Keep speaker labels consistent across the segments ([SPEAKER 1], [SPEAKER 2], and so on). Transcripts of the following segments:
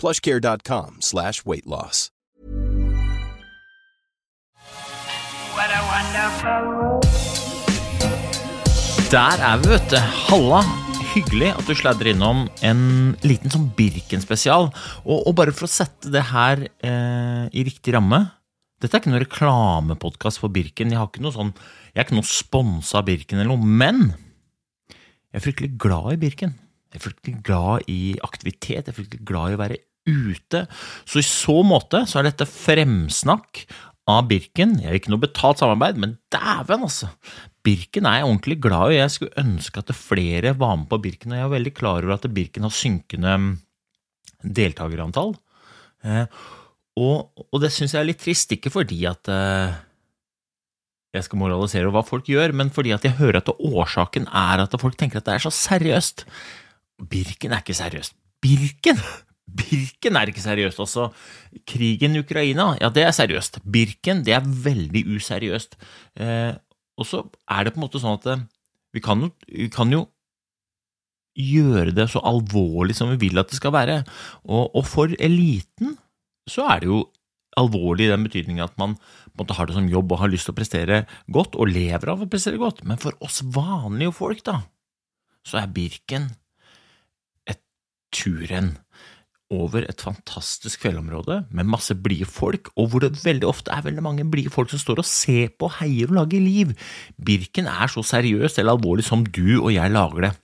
[SPEAKER 1] plushcare.com slash weight loss.
[SPEAKER 2] What a wonderful
[SPEAKER 3] Der er vi, vet du. Halla. Hyggelig at du sladrer innom en liten sånn Birken-spesial. Og, og bare for å sette det her eh, i riktig ramme Dette er ikke noen reklamepodkast for Birken. Jeg, har ikke noe sånn, jeg er ikke noe sponsa av Birken eller noe. Men jeg er fryktelig glad i Birken. Jeg er fryktelig glad i aktivitet. Jeg er fryktelig glad i å være ute. Så i så måte så er dette fremsnakk av Birken. Jeg har ikke noe betalt samarbeid, men dæven, altså! Birken er jeg ordentlig glad i. Jeg skulle ønske at flere var med på Birken, og jeg er veldig klar over at Birken har synkende deltakerantall. Eh, og, og, det syns jeg er litt trist, ikke fordi at eh, jeg skal moralisere hva folk gjør, men fordi at jeg hører at årsaken er at folk tenker at det er så seriøst. Birken er ikke seriøst. Birken! Birken er ikke seriøst. Altså, krigen i Ukraina, ja, det er seriøst. Birken, det er veldig useriøst. Eh, og så er det på en måte sånn at eh, vi kan vi kan jo gjøre det så alvorlig som vi vil at det skal være. Og, og, for eliten så er det jo alvorlig i den betydningen at man måte, har det som jobb og har lyst til å prestere godt, og lever av å prestere godt. Men for oss vanlige folk, da, så er Birken et turrenn over et fantastisk fjellområde med masse blide folk, og hvor det veldig ofte er veldig mange blide folk som står og ser på, heier og lager liv. Birken er så seriøst eller alvorlig som du og jeg lager det.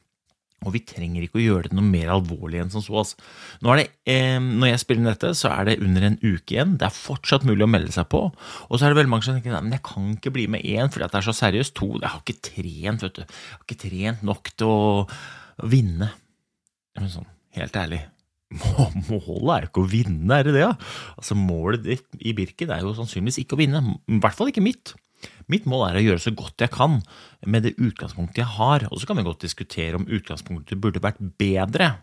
[SPEAKER 3] Og vi trenger ikke å gjøre det noe mer alvorlig enn som så. Altså. Nå det, eh, når jeg spiller inn dette, så er det under en uke igjen. Det er fortsatt mulig å melde seg på. Og så er det veldig mange som tenker men jeg kan ikke bli med én fordi det er så seriøst. To, jeg har ikke trent, vet du. Jeg har ikke trent nok til å vinne. Men sånn, helt ærlig, Målet er jo ikke å vinne, er det det? Altså Målet ditt i Birken er jo sannsynligvis ikke å vinne, i hvert fall ikke mitt. Mitt mål er å gjøre så godt jeg kan med det utgangspunktet jeg har, og så kan vi godt diskutere om utgangspunktet burde vært bedre,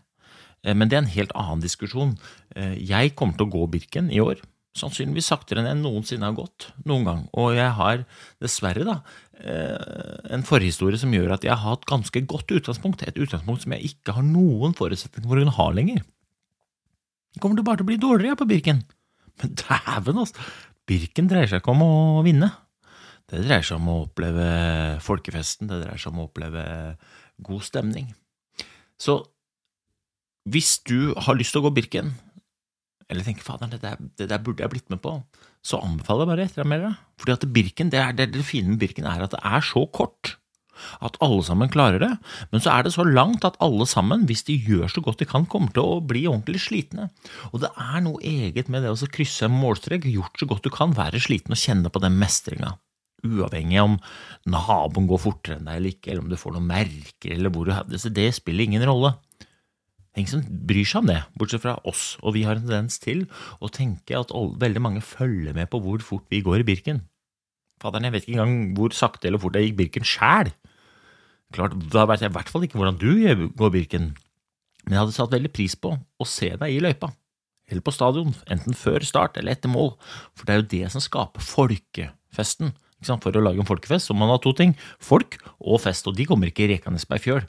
[SPEAKER 3] eh, men det er en helt annen diskusjon. Eh, jeg kommer til å gå Birken i år, sannsynligvis saktere enn jeg noensinne har gått noen gang, og jeg har dessverre da eh, en forhistorie som gjør at jeg har hatt ganske godt utgangspunkt, et utgangspunkt som jeg ikke har noen forutsetning for å kunne ha lenger. Kommer du bare til å bli dårligere på Birken? Men dæven, altså! Birken dreier seg ikke om å vinne. Det dreier seg om å oppleve folkefesten, det dreier seg om å oppleve god stemning. Så hvis du har lyst til å gå Birken, eller tenker fader, det, det, der burde jeg blitt med på, så anbefaler jeg bare etter mer. Fordi det, det fine med Birken er at det er så kort at alle sammen klarer det. Men så er det så langt at alle sammen, hvis de gjør så godt de kan, kommer til å bli ordentlig slitne. Og det er noe eget med det å krysse en målstrek, gjort så godt du kan, være sliten og kjenne på den mestringa. Uavhengig om naboen går fortere enn deg eller ikke, eller om du får noen merker, eller hvor du har det. Det spiller ingen rolle. Ingen som bryr seg om det, bortsett fra oss, og vi har en tendens til å tenke at veldig mange følger med på hvor fort vi går i Birken. Faderen, jeg vet ikke engang hvor sakte eller fort jeg gikk Birken sjæl. Klart, Da vet jeg i hvert fall ikke hvordan du går Birken, men jeg hadde satt veldig pris på å se deg i løypa, eller på stadion, enten før start eller etter mål, for det er jo det som skaper folkefesten. For å lage en folkefest så må man ha to ting, folk og fest, og de kommer ikke rekende på ei fjøl.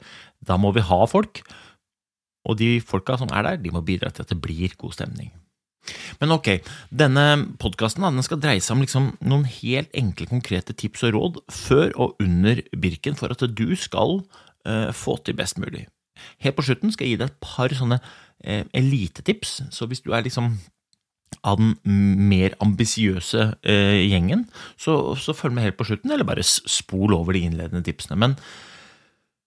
[SPEAKER 3] Da må vi ha folk, og de folka som er der, de må bidra til at det blir god stemning. Men ok, denne podkasten skal dreie seg om liksom noen helt enkle, konkrete tips og råd før og under Birken for at du skal uh, få til best mulig. Helt på slutten skal jeg gi deg et par sånne uh, elitetips, så hvis du er liksom av den mer ambisiøse eh, gjengen, så, så følg med helt på slutten, eller bare spol over de innledende tipsene. Men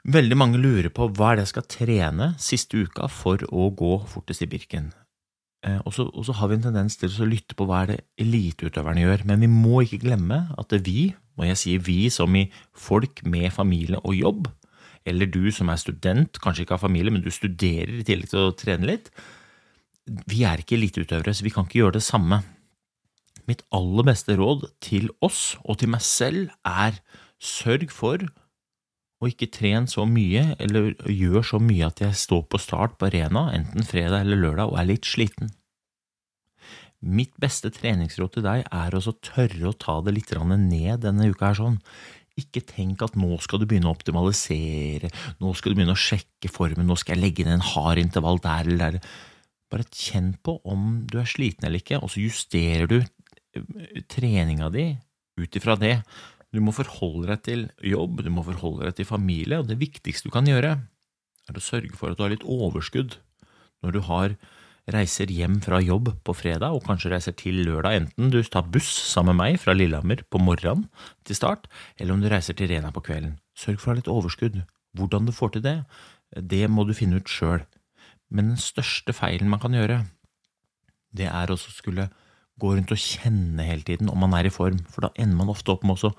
[SPEAKER 3] veldig mange lurer på hva er det jeg skal trene siste uka for å gå fortest i Birken. Eh, og, så, har vi en tendens til å lytte på hva er det eliteutøverne gjør, men vi må ikke glemme at det er vi, og jeg sier vi som i folk med familie og jobb, eller du som er student, kanskje ikke har familie, men du studerer i tillegg til å trene litt, vi er ikke eliteutøvere, så vi kan ikke gjøre det samme. Mitt aller beste råd til oss og til meg selv er sørg for å ikke trene så mye eller gjør så mye at jeg står på start på arena, enten fredag eller lørdag, og er litt sliten. Mitt beste treningsråd til deg er å tørre å ta det litt ned denne uka her sånn. Ikke tenk at nå skal du begynne å optimalisere, nå skal du begynne å sjekke formen, nå skal jeg legge inn en hard intervall der eller der. Bare kjenn på om du er sliten eller ikke, og så justerer du eh, treninga di ut ifra det. Du må forholde deg til jobb, du må forholde deg til familie, og det viktigste du kan gjøre, er å sørge for at du har litt overskudd når du har reiser hjem fra jobb på fredag, og kanskje reiser til lørdag, enten du tar buss sammen med meg fra Lillehammer på morgenen til start, eller om du reiser til Rena på kvelden. Sørg for å ha litt overskudd. Hvordan du får til det, det må du finne ut sjøl. Men den største feilen man kan gjøre, det er å skulle gå rundt og kjenne hele tiden om man er i form, for da ender man ofte opp med å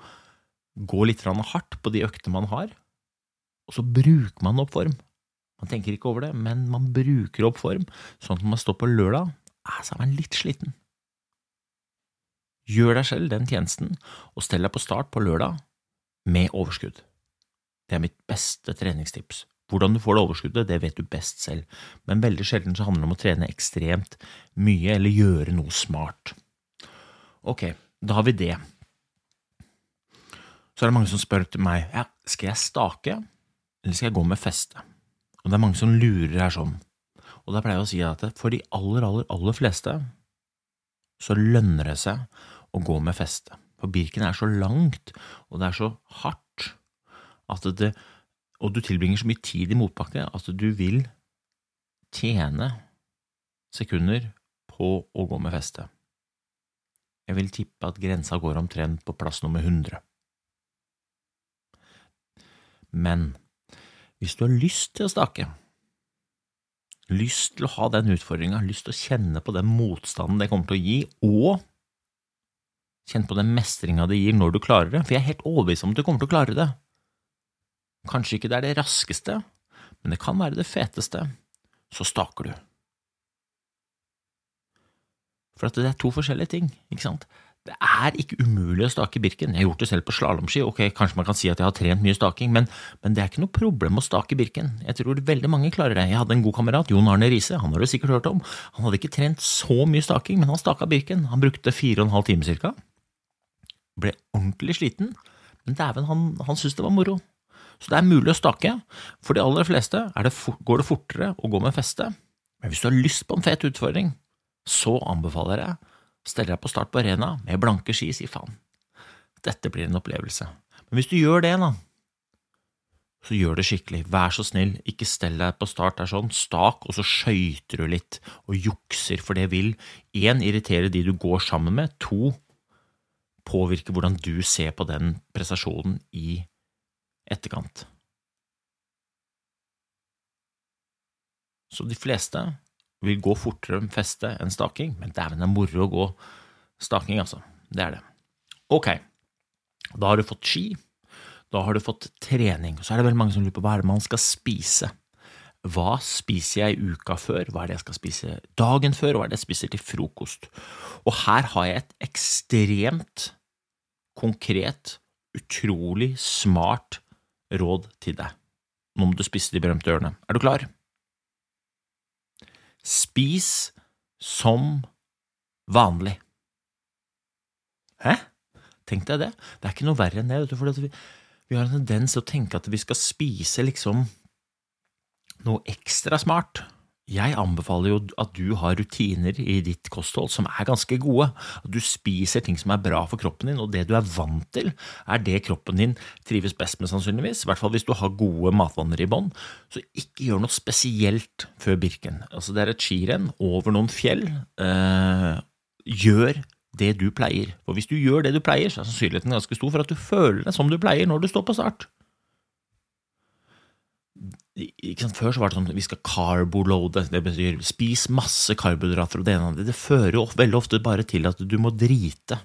[SPEAKER 3] gå litt hardt på de øktene man har, og så bruker man opp form. Man tenker ikke over det, men man bruker opp form, sånn at når man står på lørdag, så er man litt sliten. Gjør deg selv den tjenesten, og stell deg på start på lørdag med overskudd. Det er mitt beste treningstips. Hvordan du får det overskuddet, det vet du best selv, men veldig sjelden så handler det om å trene ekstremt mye eller gjøre noe smart. Ok, da har vi det. Så er det mange som spør til meg, ja, skal jeg stake, eller skal jeg gå med feste? Og det er mange som lurer her sånn. Og da pleier jeg å si at for de aller, aller, aller fleste så lønner det seg å gå med feste. For Birken er så langt, og det er så hardt, det, og du tilbringer så mye tid i motbakke at du vil tjene sekunder på å gå med feste. Jeg vil tippe at grensa går omtrent på plass nummer 100. Men hvis du har lyst til å stake, lyst til å ha den utfordringa, lyst til å kjenne på den motstanden det kommer til å gi, og kjenne på den mestringa det gir når du klarer det, for jeg er helt overbevist om at du kommer til å klare det. Kanskje ikke det er det raskeste, men det kan være det feteste, så staker du. For at det er to forskjellige ting, ikke sant? Det er ikke umulig å stake Birken. Jeg har gjort det selv på slalåmski. Ok, kanskje man kan si at jeg har trent mye staking, men, men det er ikke noe problem å stake Birken. Jeg tror veldig mange klarer det. Jeg hadde en god kamerat, Jon Arne Riise, han har du sikkert hørt om. Han hadde ikke trent så mye staking, men han staka Birken. Han brukte fire og en halv time cirka. Ble ordentlig sliten, men dæven, han, han syntes det var moro. Så det er mulig å stake. For de aller fleste det går det fortere å gå med feste. Men hvis du har lyst på en fet utfordring, så anbefaler jeg Stell deg på start på arena med blanke ski, sier faen. Dette blir en opplevelse. Men hvis du gjør det, da, så gjør det skikkelig. Vær så snill, ikke stell deg på start der sånn, stak, og så skøyter du litt og jukser, for det vil én irritere de du går sammen med, to påvirke hvordan du ser på den prestasjonen i etterkant. Så de fleste vil gå fortere med feste enn staking, men dæven, det er moro å gå staking, altså. Det er det. Ok, da har du fått ski, da har du fått trening, så er det veldig mange som lurer på hva er det man skal spise. Hva spiser jeg uka før, hva er det jeg skal spise dagen før, og hva er det jeg spiser til frokost? Og her har jeg et ekstremt konkret, utrolig smart råd til deg. Nå må du spise de berømte ørene. Er du klar? Spis som vanlig. Hæ? Tenk deg det. Det er ikke noe verre enn det, du, for vi, vi har en tendens til å tenke at vi skal spise liksom noe ekstra smart. Jeg anbefaler jo at du har rutiner i ditt kosthold som er ganske gode. At du spiser ting som er bra for kroppen din, og det du er vant til, er det kroppen din trives best med, sannsynligvis. I hvert fall hvis du har gode matvaner i bånn. Så ikke gjør noe spesielt før Birken. Altså, det er et skirenn over noen fjell, eh, gjør det du pleier. For hvis du gjør det du pleier, så er sannsynligheten ganske stor for at du føler deg som du pleier når du står på start. Før så var det sånn vi skal carboloade, det betyr spis masse karbohydrater og det ene og det. Det fører jo veldig ofte bare til at du må drite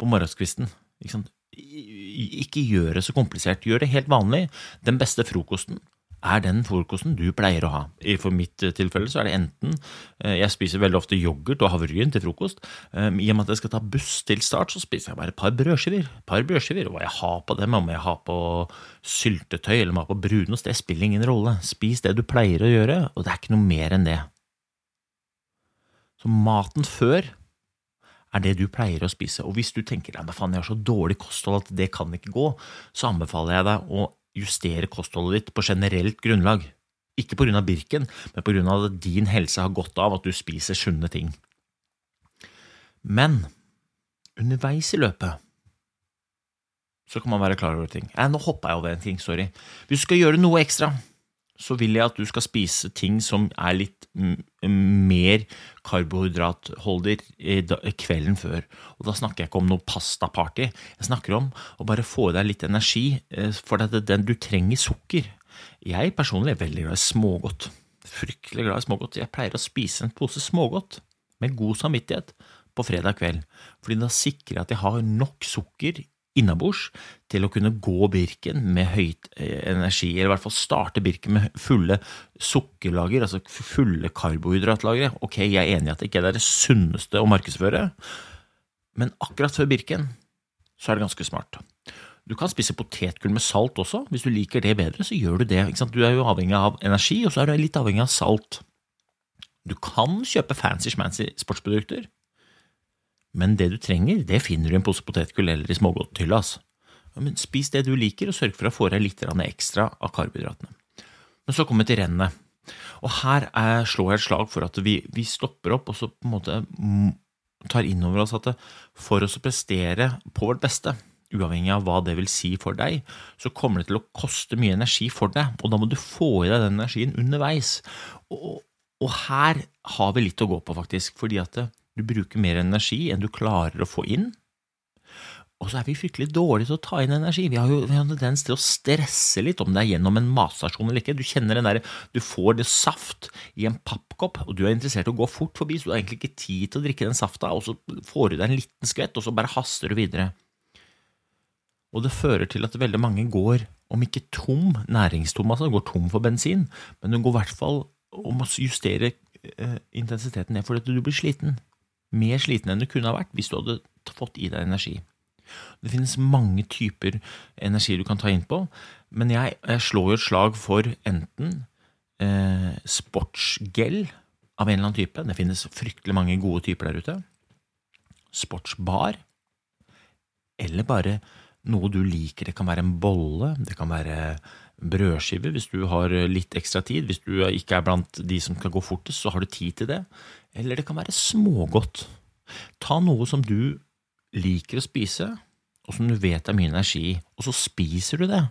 [SPEAKER 3] på morgenskvisten. Ikke, ikke gjør det så komplisert. Gjør det helt vanlig. Den beste frokosten er den frokosten du pleier å ha. For mitt eh, tilfelle så er det enten eh, Jeg spiser veldig ofte yoghurt og havregryn til frokost. Eh, I og med at jeg skal ta buss til start, så spiser jeg bare et par brødskiver. par brødskiver, hva jeg har på dem, om jeg har på syltetøy eller om jeg har på brunost, det spiller ingen rolle. Spis det du pleier å gjøre, og det er ikke noe mer enn det. Så maten før er det du pleier å spise. Og hvis du tenker at jeg har så dårlig kosthold at det kan ikke gå, så anbefaler jeg deg å justere kostholdet ditt på generelt grunnlag. Ikke på grunn av Birken, men på grunn av at din helse har godt av at du spiser sunne ting. Men underveis i løpet så kan man være klar over ting. Eh, nå hoppa jeg over en ting, sorry. Hvis du skal gjøre noe ekstra, så vil jeg at du skal spise ting som er litt mer karbohydratholdig kvelden før. Og da snakker jeg ikke om noe pastaparty. Jeg snakker om å bare få i deg litt energi, eh, for du trenger sukker. Jeg personlig er veldig glad i smågodt. Fryktelig glad i smågodt. Jeg pleier å spise en pose smågodt med god samvittighet på fredag kveld, fordi da sikrer jeg at jeg har nok sukker innabords til å kunne gå Birken med høyt eh, energi, eller i hvert fall starte Birken med fulle sukkerlager, altså fulle karbohydratlagre. Ok, jeg er enig i at det ikke er det sunneste å markedsføre, men akkurat før Birken så er det ganske smart. Du kan spise potetgull med salt også, hvis du liker det bedre, så gjør du det. Du er jo avhengig av energi, og så er du litt avhengig av salt. Du kan kjøpe fancy-schmancy sportsprodukter, men det du trenger, det finner du i en pose potetgull eller i smågodthylla. Altså. Men spis det du liker, og sørg for å få deg litt ekstra av karbohydratene. Men så kommer vi til rennet. Og her er, slår jeg et slag for at vi, vi, stopper opp og så på en måte tar inn over oss at for oss å prestere på vårt beste, uavhengig av hva det vil si for deg, så kommer det til å koste mye energi for deg, og da må du få i deg den energien underveis. Og, og her har vi litt å gå på, faktisk, fordi at du bruker mer energi enn du klarer å få inn. Og så er vi fryktelig dårlige til å ta inn energi. Vi har jo en tendens til å stresse litt, om det er gjennom en matstasjon eller ikke. Du kjenner den der, du får det saft i en pappkopp, og du er interessert i å gå fort forbi, så du har egentlig ikke tid til å drikke den safta, og så får du deg en liten skvett, og så bare haster du videre. Og det fører til at veldig mange går, om ikke tom, næringstom, altså, går tom for bensin, men du går i hvert fall og å justere eh, intensiteten ned fordi du blir sliten mer sliten enn du kunne ha vært hvis du hadde fått i deg energi. Det finnes mange typer energi du kan ta inn på, men jeg, jeg slår jo et slag for enten eh, sportsgel av en eller annen type, det finnes fryktelig mange gode typer der ute, sportsbar, eller bare noe du liker. Det kan være en bolle, det kan være brødskive hvis du har litt ekstra tid. Hvis du ikke er blant de som skal gå fortest, så har du tid til det. Eller det kan være smågodt. Ta noe som du liker å spise, og som du vet er mye energi, og så spiser du det.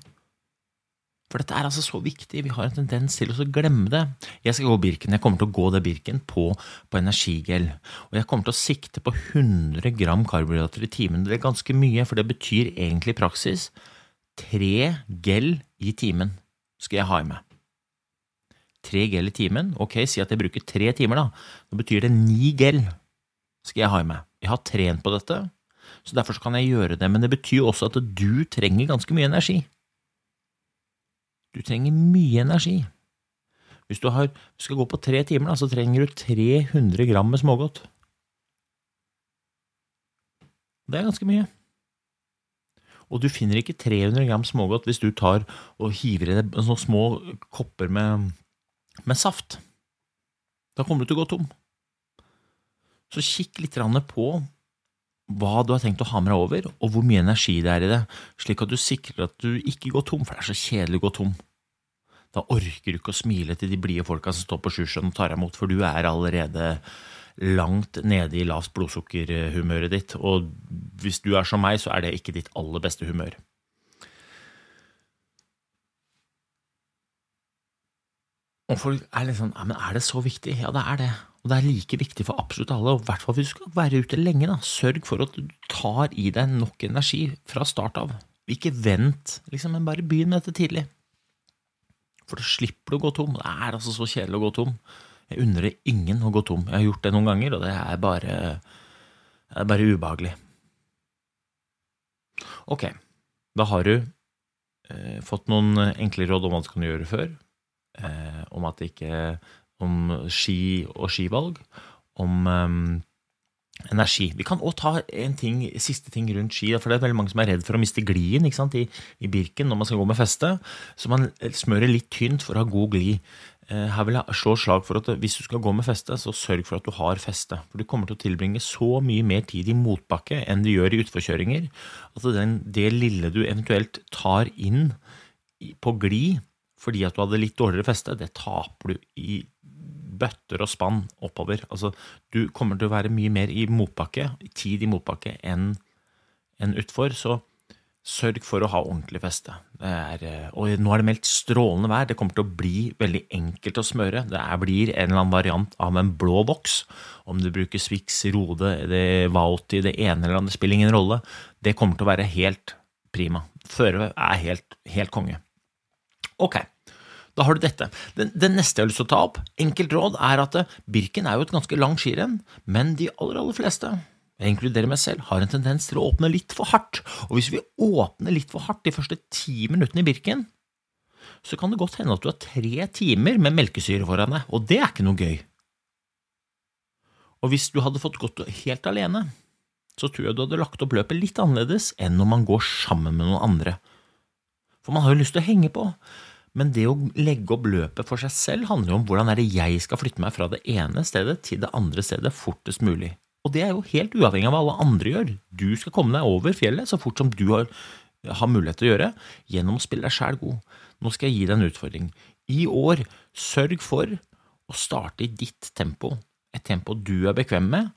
[SPEAKER 3] For dette er altså så viktig, vi har en tendens til å glemme det. Jeg skal gå Birken, jeg kommer til å gå det Birken på, på energigel, og jeg kommer til å sikte på 100 gram karbohydrater i timen. Det er ganske mye, for det betyr egentlig i praksis tre gel i timen skal jeg ha i meg tre gel i timen. Ok, si at jeg bruker tre timer, da. Da betyr det ni gel skal jeg ha i meg. Jeg har trent på dette, så derfor kan jeg gjøre det. Men det betyr også at du trenger ganske mye energi. Du trenger mye energi. Hvis du har, skal gå på tre timer, da, så trenger du 300 gram med smågodt. Det er ganske mye. Og du finner ikke 300 gram smågodt hvis du tar og hiver i deg sånne små kopper med med saft. Da kommer du til å gå tom. Så kikk litt på hva du har tenkt å ha med deg over, og hvor mye energi det er i det, slik at du sikrer at du ikke går tom, for det er så kjedelig å gå tom. Da orker du ikke å smile til de blide folka som står på Sjusjøen og tar deg imot, for du er allerede langt nede i lavt blodsukkerhumøret ditt, og hvis du er som meg, så er det ikke ditt aller beste humør. Og folk er litt sånn ja, men er det så viktig? Ja, det er det. Og det er like viktig for absolutt alle, og i hvert fall hvis du skal være ute lenge. da, Sørg for at du tar i deg nok energi fra start av. Ikke vent, liksom, men bare begynn med dette tidlig. For da slipper du å gå tom. Det er altså så kjedelig å gå tom. Jeg unner ingen å gå tom. Jeg har gjort det noen ganger, og det er bare, det er bare ubehagelig. Ok, da har du eh, fått noen enkle råd om hva du kan gjøre før. Eh, om at det ikke Om ski og skivalg. Om um, energi. Vi kan òg ta en ting, siste ting rundt ski. For det er veldig mange som er redd for å miste glien i, i Birken når man skal gå med feste. Så man smører litt tynt for å ha god glid. Eh, her vil jeg slå slag for at hvis du skal gå med feste, så sørg for at du har feste. For du kommer til å tilbringe så mye mer tid i motbakke enn du gjør i utforkjøringer. at den, det lille du eventuelt tar inn på glid fordi at du hadde litt dårligere feste, det taper du i bøtter og spann oppover. Altså, du kommer til å være mye mer i motbakke, tid i motbakke, enn en utfor. Så sørg for å ha ordentlig feste. Er, eh, og nå er det meldt strålende vær. Det kommer til å bli veldig enkelt å smøre. Det er, blir en eller annen variant av en blå boks. Om du bruker Swix, Rode, det, Vauti, det ene eller andre, spiller ingen rolle. Det kommer til å være helt prima. Føre er helt, helt konge. Ok. Da har du dette. Det, den, neste jeg har lyst til å ta opp, enkelt råd, er at eh, Birken er jo et ganske langt skirenn, men de aller, aller fleste, jeg inkluderer meg selv, har en tendens til å åpne litt for hardt. Og hvis vi åpner litt for hardt de første ti minuttene i Birken, så kan det godt hende at du har tre timer med melkesyre foran deg, og det er ikke noe gøy. Og hvis du hadde fått gått helt alene, så tror jeg du hadde lagt opp løpet litt annerledes enn når man går sammen med noen andre. For man har jo lyst til å henge på. Men det å legge opp løpet for seg selv handler jo om hvordan er det jeg skal flytte meg fra det ene stedet til det andre stedet fortest mulig. Og det er jo helt uavhengig av hva alle andre gjør. Du skal komme deg over fjellet så fort som du har, har mulighet til å gjøre, gjennom å spille deg sjæl god. Nå skal jeg gi deg en utfordring. I år, sørg for å starte i ditt tempo, et tempo du er bekvem med,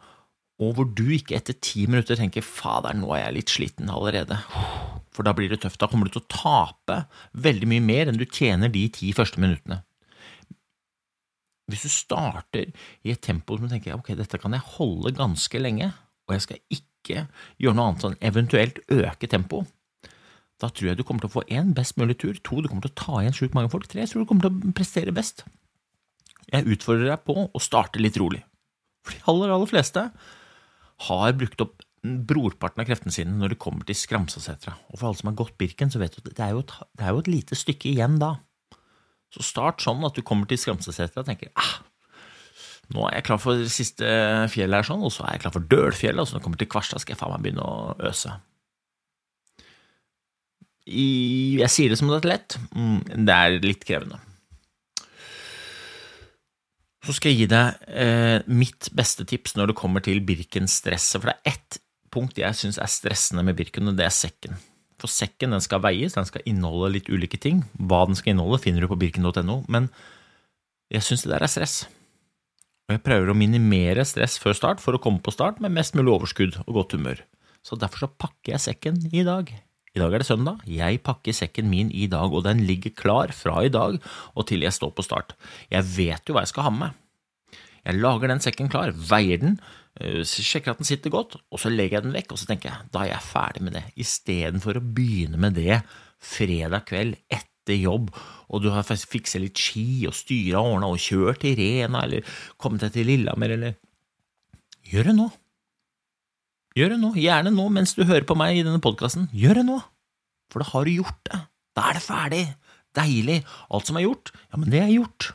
[SPEAKER 3] og hvor du ikke etter ti minutter tenker 'fader, nå er jeg litt sliten allerede', for da blir det tøft. Da kommer du til å tape veldig mye mer enn du tjener de ti første minuttene. Hvis du starter i et tempo som du tenker ok, dette kan jeg holde ganske lenge, og jeg skal ikke gjøre noe annet enn eventuelt øke tempoet, da tror jeg du kommer til å få én best mulig tur, to du kommer til å ta igjen sjukt mange folk, tre jeg tror du kommer til å prestere best. Jeg utfordrer deg på å starte litt rolig, for de aller, aller fleste har brukt opp brorparten av kreftene sine når det kommer til Skramsasetra. Og for alle som har gått Birken, så vet du at det er jo et, det er jo et lite stykke igjen da. Så start sånn at du kommer til Skramsasetra og tenker ah, nå er jeg klar for det siste fjellet her, sånn, og så er jeg klar for Dølfjellet, og så når jeg kommer til Kvarstad, skal jeg faen meg begynne å øse. I, jeg sier det som det er lett, mm, det er litt krevende. Så skal jeg gi deg eh, mitt beste tips når det kommer til Birken-stresset. For det er ett punkt jeg syns er stressende med Birken, og det er sekken. For sekken den skal veies, den skal inneholde litt ulike ting. Hva den skal inneholde, finner du på birken.no. Men jeg syns det der er stress. Og jeg prøver å minimere stress før start for å komme på start med mest mulig overskudd og godt humør. Så derfor så pakker jeg sekken i dag. I dag er det søndag. Jeg pakker sekken min i dag, og den ligger klar fra i dag og til jeg står på start. Jeg vet jo hva jeg skal ha med meg. Jeg lager den sekken klar, veier den, eh, sjekker at den sitter godt, og så legger jeg den vekk, og så tenker jeg da er jeg ferdig med det, istedenfor å begynne med det fredag kveld etter jobb, og du har fikset litt ski og styra og ordna og kjørt til Rena eller kommet deg til Lillehammer eller Gjør det nå. Gjør det nå, gjerne nå mens du hører på meg i denne podkasten. Gjør det nå, for da har du gjort det. Da er det ferdig. Deilig. Alt som er gjort, ja, men det er gjort.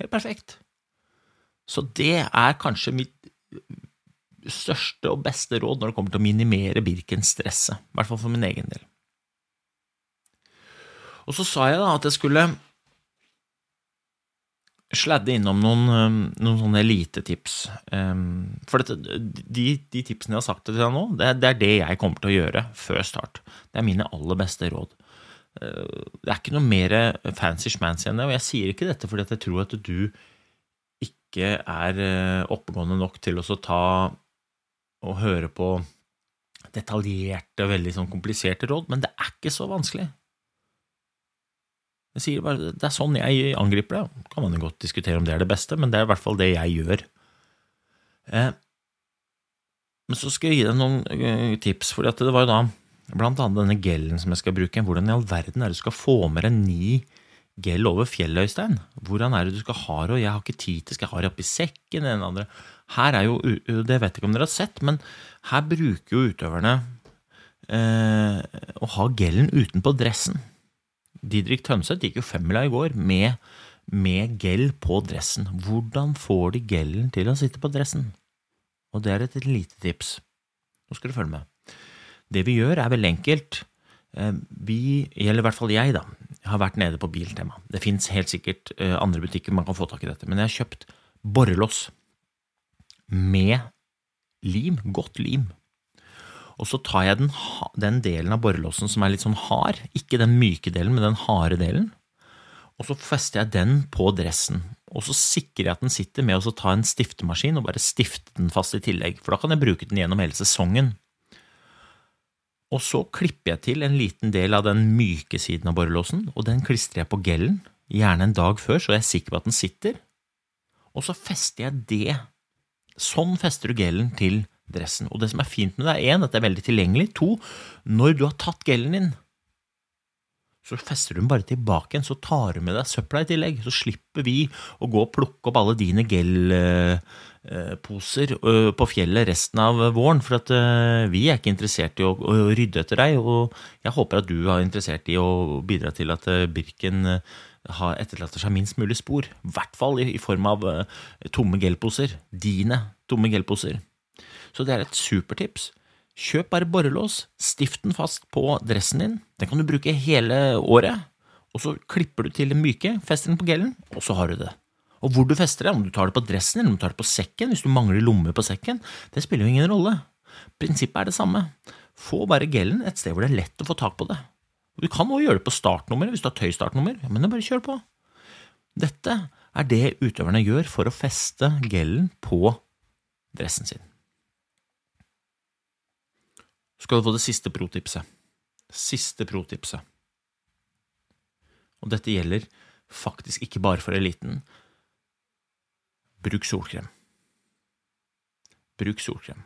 [SPEAKER 3] Helt perfekt. Så det er kanskje mitt største og beste råd når det kommer til å minimere Birken-stresset, i hvert fall for min egen del. Og så sa jeg da at jeg skulle sladde innom noen, noen sånne elitetips. For dette, de, de, tipsene jeg har sagt til deg nå, det, det, er det jeg kommer til å gjøre før start. Det er mine aller beste råd. Uh, det er ikke noe mer fancy schmancy enn det, og jeg sier ikke dette fordi jeg tror at du ikke er uh, oppegående nok til å ta og høre på detaljerte, veldig sånn kompliserte råd, men det er ikke så vanskelig. Jeg sier bare, Det er sånn jeg angriper det. Kan man jo godt diskutere om det er det beste, men det er i hvert fall det jeg gjør. Eh, men så skal jeg gi deg noen eh, tips, for det var jo da blant annet denne gellen som jeg skal bruke. Hvordan i all verden er det du skal få med deg ni gell over fjellet, Øystein? Hvordan er det du skal ha det? Og jeg har ikke tid til skal ha det oppi sekken? Den andre. Her er jo, Det vet jeg ikke om dere har sett, men her bruker jo utøverne eh, å ha gellen utenpå dressen. Didrik Tønseth gikk jo femmila i går med, med gel på dressen. Hvordan får de gellen til å sitte på dressen? Og det er et lite tips. Nå skal du følge med. Det vi gjør, er veldig enkelt. Eh, vi, eller i hvert fall jeg, da, har vært nede på Biltema. Det fins helt sikkert eh, andre butikker man kan få tak i dette, men jeg har kjøpt borrelås med lim, godt lim. Og så tar jeg den, den delen av borrelåsen som er litt sånn hard, ikke den myke delen, men den harde delen, og så fester jeg den på dressen. Og så sikrer jeg at den sitter med å ta en stiftemaskin og bare stifte den fast i tillegg, for da kan jeg bruke den gjennom hele sesongen. Og så klipper jeg til en liten del av den myke siden av borrelåsen, og den klistrer jeg på gellen, gjerne en dag før, så jeg er sikker på at den sitter. Og så fester jeg det. Sånn fester du gellen til dressen. Og det som er fint med det, er én, at det er veldig tilgjengelig. To, når du har tatt gellen din, så fester du den bare tilbake igjen, så tar du med deg søpla i tillegg. Så slipper vi å gå og plukke opp alle dine gelposer øh, på fjellet resten av våren, for at øh, vi er ikke interessert i å rydde etter deg, og jeg håper at du er interessert i å bidra til at øh, Birken etterlater seg minst mulig spor. I hvert fall i form av tomme gelposer. Dine tomme gelposer. Så det er et supertips. Kjøp bare borrelås, stift den fast på dressen din. Den kan du bruke hele året. Og så klipper du til den myke, fester den på gellen, og så har du det. Og hvor du fester det, om du tar det på dressen eller om du tar det på sekken, hvis du mangler lommer på sekken, det spiller jo ingen rolle. Prinsippet er det samme. Få bare gellen et sted hvor det er lett å få tak på det. Du kan også gjøre det på startnummer hvis du har tøystartnummer, men det bare kjør på. Dette er det utøverne gjør for å feste gellen på dressen sin skal du få det siste protipset. Siste protipset. Og dette gjelder faktisk ikke bare for eliten. Bruk solkrem. Bruk solkrem.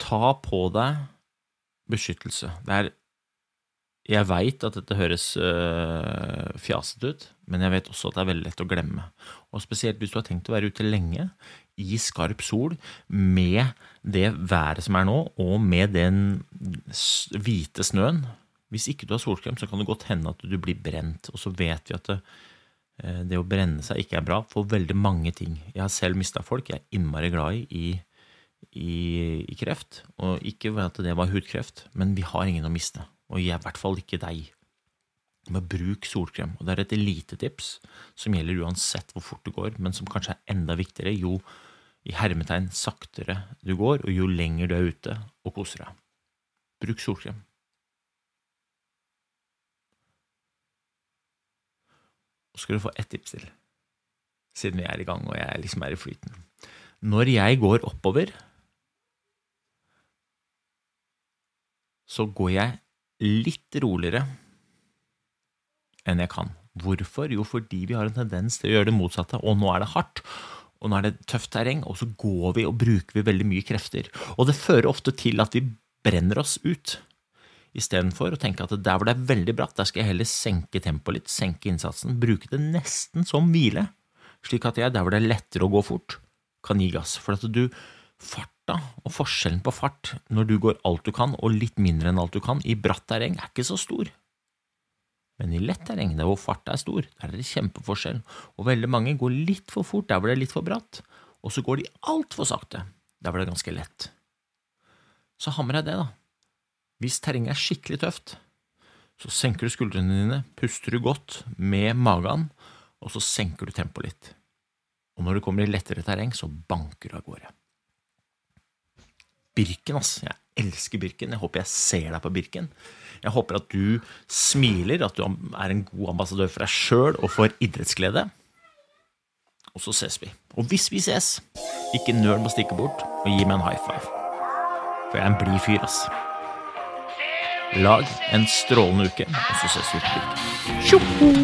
[SPEAKER 3] Ta på deg beskyttelse. Det er Jeg veit at dette høres øh, fjasete ut, men jeg vet også at det er veldig lett å glemme. Og spesielt hvis du har tenkt å være ute lenge, i skarp sol med det været som er nå, og med den hvite snøen. Hvis ikke du har solkrem, så kan det godt hende at du blir brent. Og så vet vi at det, eh, det å brenne seg ikke er bra for veldig mange ting. Jeg har selv mista folk jeg er innmari glad i, i, i kreft. Og ikke at det var hudkreft, men vi har ingen å miste. Og jeg i hvert fall ikke deg. Men bruk solkrem. Og det er et elitetips som gjelder uansett hvor fort det går, men som kanskje er enda viktigere jo i hermetegn saktere du går, og jo lenger du er ute og koser deg. Bruk solkrem. Og skal du få ett tips til, siden vi er i gang og jeg liksom er i flyten. Når jeg går oppover, så går jeg litt roligere enn jeg kan. Hvorfor? Jo, fordi vi har en tendens til å gjøre det motsatte, og nå er det hardt og nå er det tøft terreng, og så går vi og bruker vi veldig mye krefter. Og det fører ofte til at vi brenner oss ut, istedenfor å tenke at der hvor det er veldig bratt, der skal jeg heller senke tempoet litt, senke innsatsen, bruke det nesten som hvile, slik at jeg der hvor det er lettere å gå fort, kan gi gass. For at du Farta og forskjellen på fart når du går alt du kan og litt mindre enn alt du kan i bratt terreng, er ikke så stor. Men i lett terreng, der hvor farta er stor, der er det kjempeforskjell, og veldig mange går litt for fort der hvor det er litt for bratt, og så går de altfor sakte der hvor det er ganske lett. Så hammer jeg det, da. Hvis terrenget er skikkelig tøft, så senker du skuldrene dine, puster du godt med magen, og så senker du tempoet litt. Og når du kommer i lettere terreng, så banker du av gårde. Birken, ass. Jeg elsker Birken. Jeg håper jeg ser deg på Birken. Jeg håper at du smiler, at du er en god ambassadør for deg sjøl og for idrettsglede. Og så ses vi. Og hvis vi ses, ikke nøl med å stikke bort og gi meg en high five. For jeg er en blid fyr, ass. Lag en strålende uke, og så ses vi på byen. Tjoho!